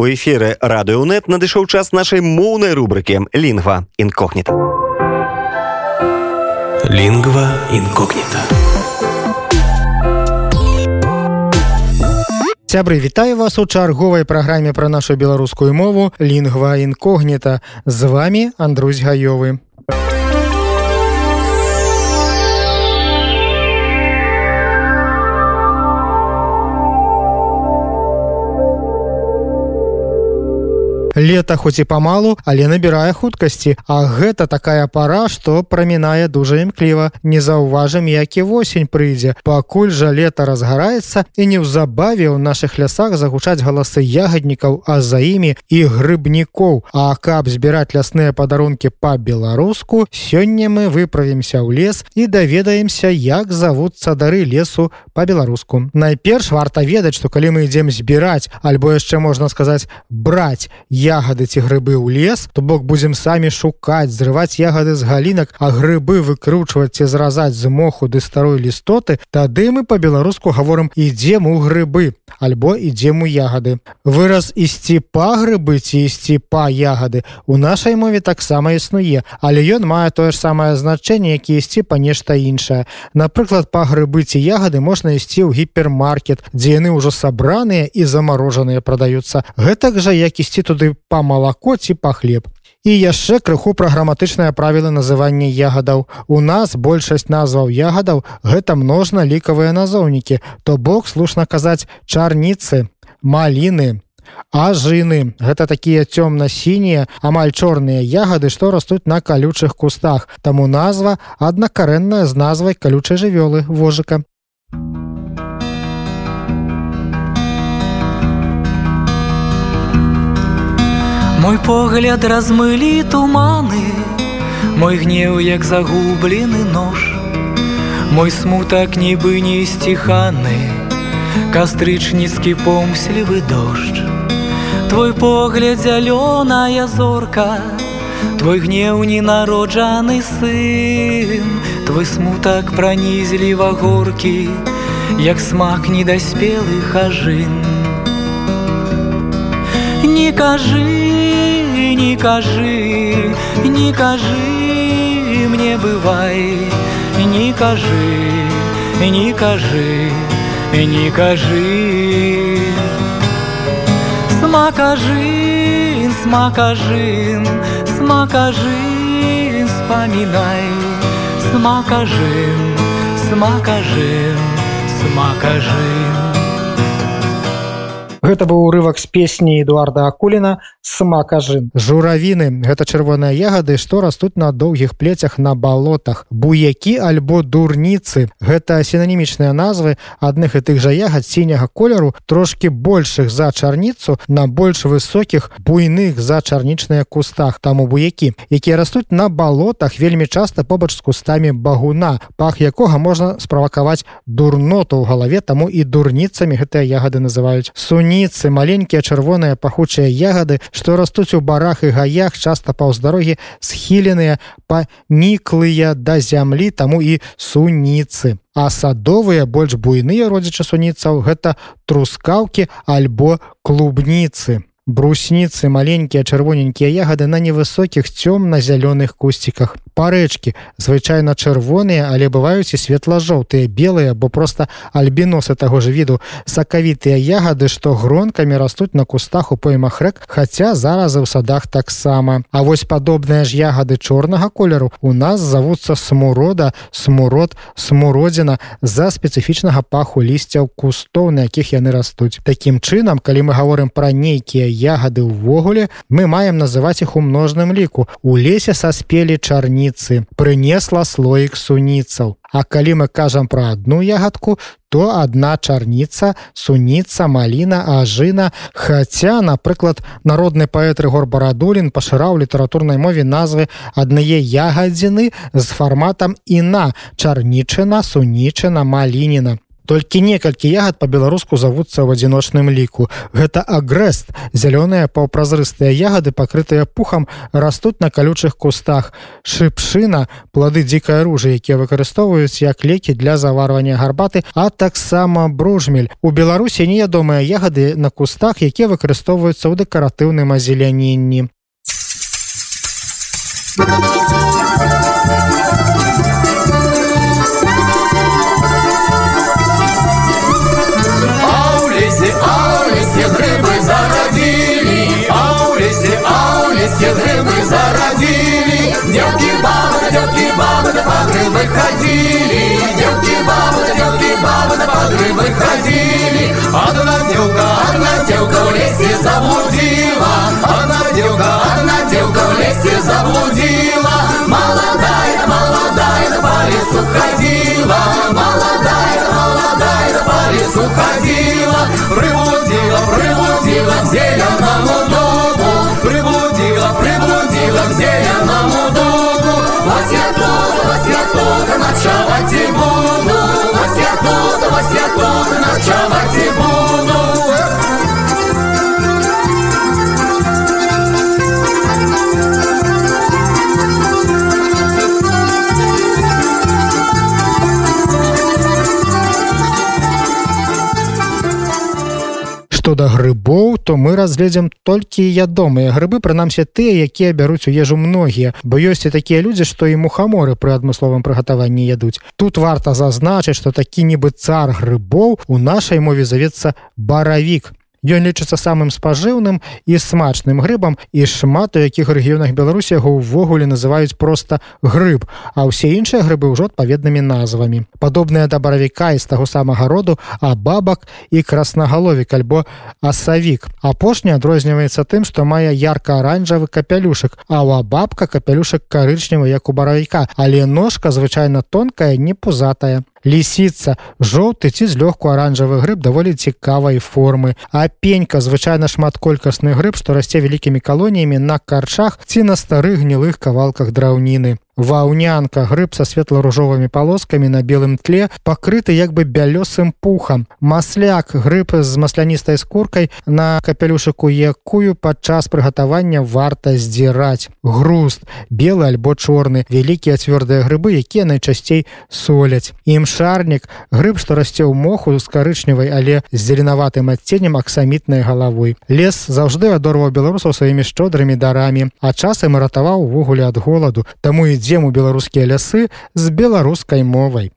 У эфіры радыёнет надышоў час нашай моўнай рубрыкі лінгва інкогніта. Лінгва інкогніта. Сябры вітаю вас у чарговай праграме пра нашу беларускую мову лінгва інкогніта з вами Андрусь гаёвы. Лета хоць і памалу але набірае хуткасці. А гэта такая пара што прамінае дужа імкліва. Не заўважым які восень прыйдзе. Пакуль жа лета разгараецца і неўзабаве ў наших лясах загучаць галасы ягаднікаў а за імі і грыбнікоў. А каб збіраць лясныя падарункі па-беларуску сёння мы выправімся ў лес і даведаемся як завуцца дары лесу по-беларуску найперш варта ведаць што калі мы ідзем збіраць альбо яшчэ можна сказаць браць ягоды ці грыбы ў лес то бок будзем самі шукаць зрываць ягоды з галінак а грыбы выкручваць ці зразаць з моху ды старой лістоты тады мы по-беларуску гаворым ідзем у грыбы альбо ідзем у ягоды выраз ісці па грыбы ці ісці па ягоды у нашай мове таксама існуе але ён мае тое ж самае значэнне які ісці па нешта іншае. Напрыклад па грыбы ці ягоды можна ісці ў гіпермаркет дзе яны ўжо сабраныя і замарожаныя прадаюцца. Гэтак жа як ісці туды па малако ці па хлеб. І яшчэ крыху пра граматычнае правіла называння ягадаў. У нас большасць назваў ягадаў гэта множна лікавыя назоўнікі, то бок слушна казаць чарніцы, маліны, ажыны. Гэта такія цёмна-сінія, амаль чорныя ягады, што растуць на калючых кустах. Таму назва аднакарэнная з назвай калючай жывёлы вожыка. Мой погляд размылі туманы, Мой гнеў як загублены нож, Мой смутак нібы не сціханы, Кастрычніцкі помслівы дождж. Твой погляд зялёная зорка, Твой гнеў ненароджаны сын, Твой смутак пранізліва горкі, як смак недаспелых ажын. Не кажы, не кажи, не кажи мне бывай, не кажи, не кажи, не кажи. Смакажин, смакажин, смакажин, вспоминай, смакажин, смакажин, смакажин. Гэта быў урывак з песні Эдуарда Акуліна самакажын. Журавіны гэта чырвоныя ягады, што растуць на доўгіх плецях на балотах. Буякі альбо дурніцы. Гэта сінанімічныя назвы адных і тых жа ягад сіняга колеру трошкі большых за чарніцу на больш высокіх буйных за чарнічныя кустах таму буякі, якія растуць на балотах вельмі часта побач з кустамі багуна, пах якога можна справакаваць дурноту ў галаве таму і дурніцамі гэтыя ягады называюць суніцы маленькія чырвоныя пахучыя ягады што растуць у барах і гаях часта паўз дарогі схіленыя паніклыя да зямлі таму і суніцы. А садовыя больш буйныя родзічы суніцаў гэта трускаўкі альбо клубніцы брусніцы маленькія чырвоненькія ягады на невысокіх цёмна-зялёных кусціках. Парэчкі звычайна чырвоныя але бываюць і светла-жоўтыя белыя бо просто альбіносы таго ж віду. Сакавітыя ягады што гронкамі растуць на кустах у поймах рэк хаця зараз у садах таксама. А вось падобныя ж ягады чорнага колеру у нас завуцца смурода смурод смуродзіна за спецыфічнага паху лісцяў кустоў на якіх яны растуць. Такім чынам калі мы гаворым пра нейкія ягады ўвогуле мы маем называць іх у множным ліку. У лесе саспелі чарніцы прынесла слоік суніцаў. А калі мы кажам пра одну ягадку то одна чарніца суніца маліна ажына. Хаця напрыклад народны паэт рыгор барадулін пашыраў літаратурнай мове назвы аднае ягадзіны з фарматам і на чарнічына сунічына малініна толькі некалькі ягад по-беларуску завуцца ў адзіночным ліку. Гэта агрэст. Зялёныя паўпразрыстыя ягады пакрытыя пухам растуць на калючых кустах. Шыпшына плады дзікай ружы якія выкарыстоўваюць як лекі для заварвання гарбаты а таксама бружмель. У беларусі неядомыя ягады на кустах якія выкарыстоўваюцца ў дэкаратыўным азеляненні. все грибы зародили Девки, бабы, девки, бабы, да по грибы ходили. Девки, бабы, девки, бабы, да по грибы ходили. Одна девка, одна девка в лесе заблудила. Одна девка, одна девка в лесе заблудила Вот я да грыбоў то мы разгледзім толькі ядомыя грыбы прынамсі тыя якія бяруць у ежу многія. Бо ёсць і такія людзі што і мухаморы пры адмысловым прыгатаванні ядуць. Тут варта зазначыць што такі нібы цар грыбоў у нашай мове завецца баравік Ён лічыцца самым спажыўным і смачным грыбам і шмат у якіх рэгіёнах Беларусі яго ўвогуле называюць проста грыб, а ўсе іншыя грыбы ўжо адпаведнымі назвамі. Падобныя да баравіка з таго самага роду, а бабак і краснагаловік альбо асавік. Апошні адрозніваецца тым, што мае ярка-аранжавы капялюшак, а ў абабка капялюшак карычневы як у баравіка, але ножка звычайна тонкая, не пузатая лісіца. Жоўты ці злёгку аранжавы грыб даволі цікавай формы. А пенька звычайна шматколькасны грыб што расце вялікімі калоніямі на карчах ці на старых гнілых кавалках драўніны ваўнянка грыб са светла-ружовымі палоскамі на белым тле пакрыты як бы бялёсым пухам. Масляк грыб з масляністай скуркай на капелюшыку якую падчас прыгатавання варта здзіраць. Груст белы альбо чорны вялікія цвёрдыя грыбы якія найчасцей соляць. Імшарнік грыб што расце ў моху з карычневай але з зеленаватым адценнем аксамітнай галавой. Лес заўжды адорваў беларусаў сваімі шчодрымі дарамі а часам ратаваў увогуле ад голаду. Таму ідзе ідзем у беларускія лясы з беларускай мовай.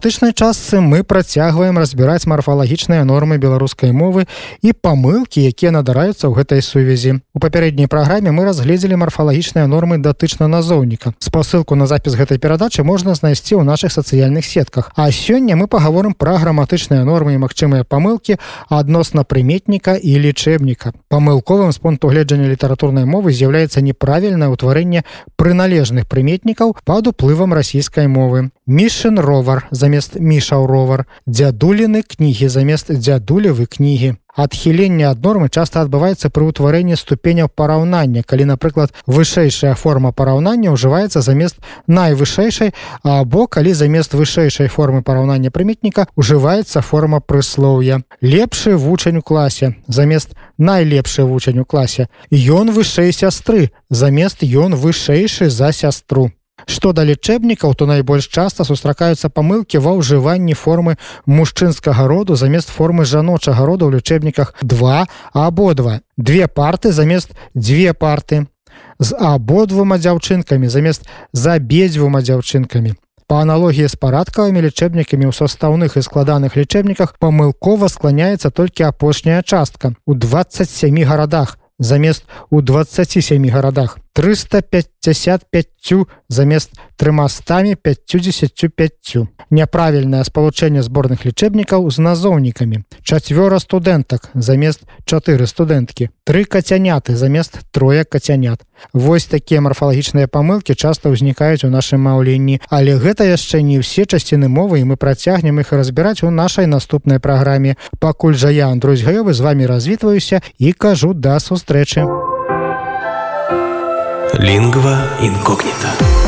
Граматычнай частцы мы працягваем разбіраць марфалагічныя нормы беларускай мовы і памылкі, якія надараюцца ў гэтай сувязі. У папярэдняй праграме мы разгледзелі марфалагічныя нормы датычна назоўніка. Спасылку на запіс гэтай перадачы можна знайсці ў наших сацыяльных сетках. А сёння мы паговорым пра граматычныя нормы і магчымыя памылкі адносна прыметніка і лічэбніка. Памылковым з пункту гледжання літаратурнай мовы з'яўляецца неправільнае ўтварэнне прыналежных прыметнікаў пад уплывам расійскай мовы. Мішын ровар замест мішаў ровар, дзядуліны кнігі замест дзядулевы кнігі. Адхіленне ад нормы часта адбываецца пры ўтварэнні ступеняў параўнання, калі, напрыклад, вышэйшая форма параўнання ўжываецца замест найвышэйшай, або калі замест вышэйшай формы параўнання прыметніка ўжываецца форма прыслоўя. Лепшы вучань у класе замест найлепшы вучань у класе. Ён вышэй сястры замест ён вышэйшы за сястру. Што да лічэбнікаў, то найбольш часта сустракаюцца памылкі ва ўжыванні формы мужчынскага роду замест формы жаночага роду ў лічэбніках два абодва. Две парты замест дзве парты з абодвума дзяўчынкамі замест за абедзвюма дзяўчынкамі. Па аналогіі з парадкавымі лічэбнікамі ў састаўных і складаных лічэбніках памылкова скланяецца толькі апошняя частка у 27 гарадах замест у 27 гарадах. 355 замест трымастамі 55 няправільнае спалучэнне зборных лічэбнікаў з назоўнікамі чацвёра студэнтак замест 4 студэнткі тры кацяняты замест трое кацянят Вось такія марфалагічныя памылкі часта ўзнікаюць у нашым маўленні але гэта яшчэ не ўсе часціны мовы і мы працягнем іх разбіраць у нашай наступнай праграме пакуль жа я Андрусь гаёвы з вами развітваюся і кажу да сустрэчы Лингва инкогнита.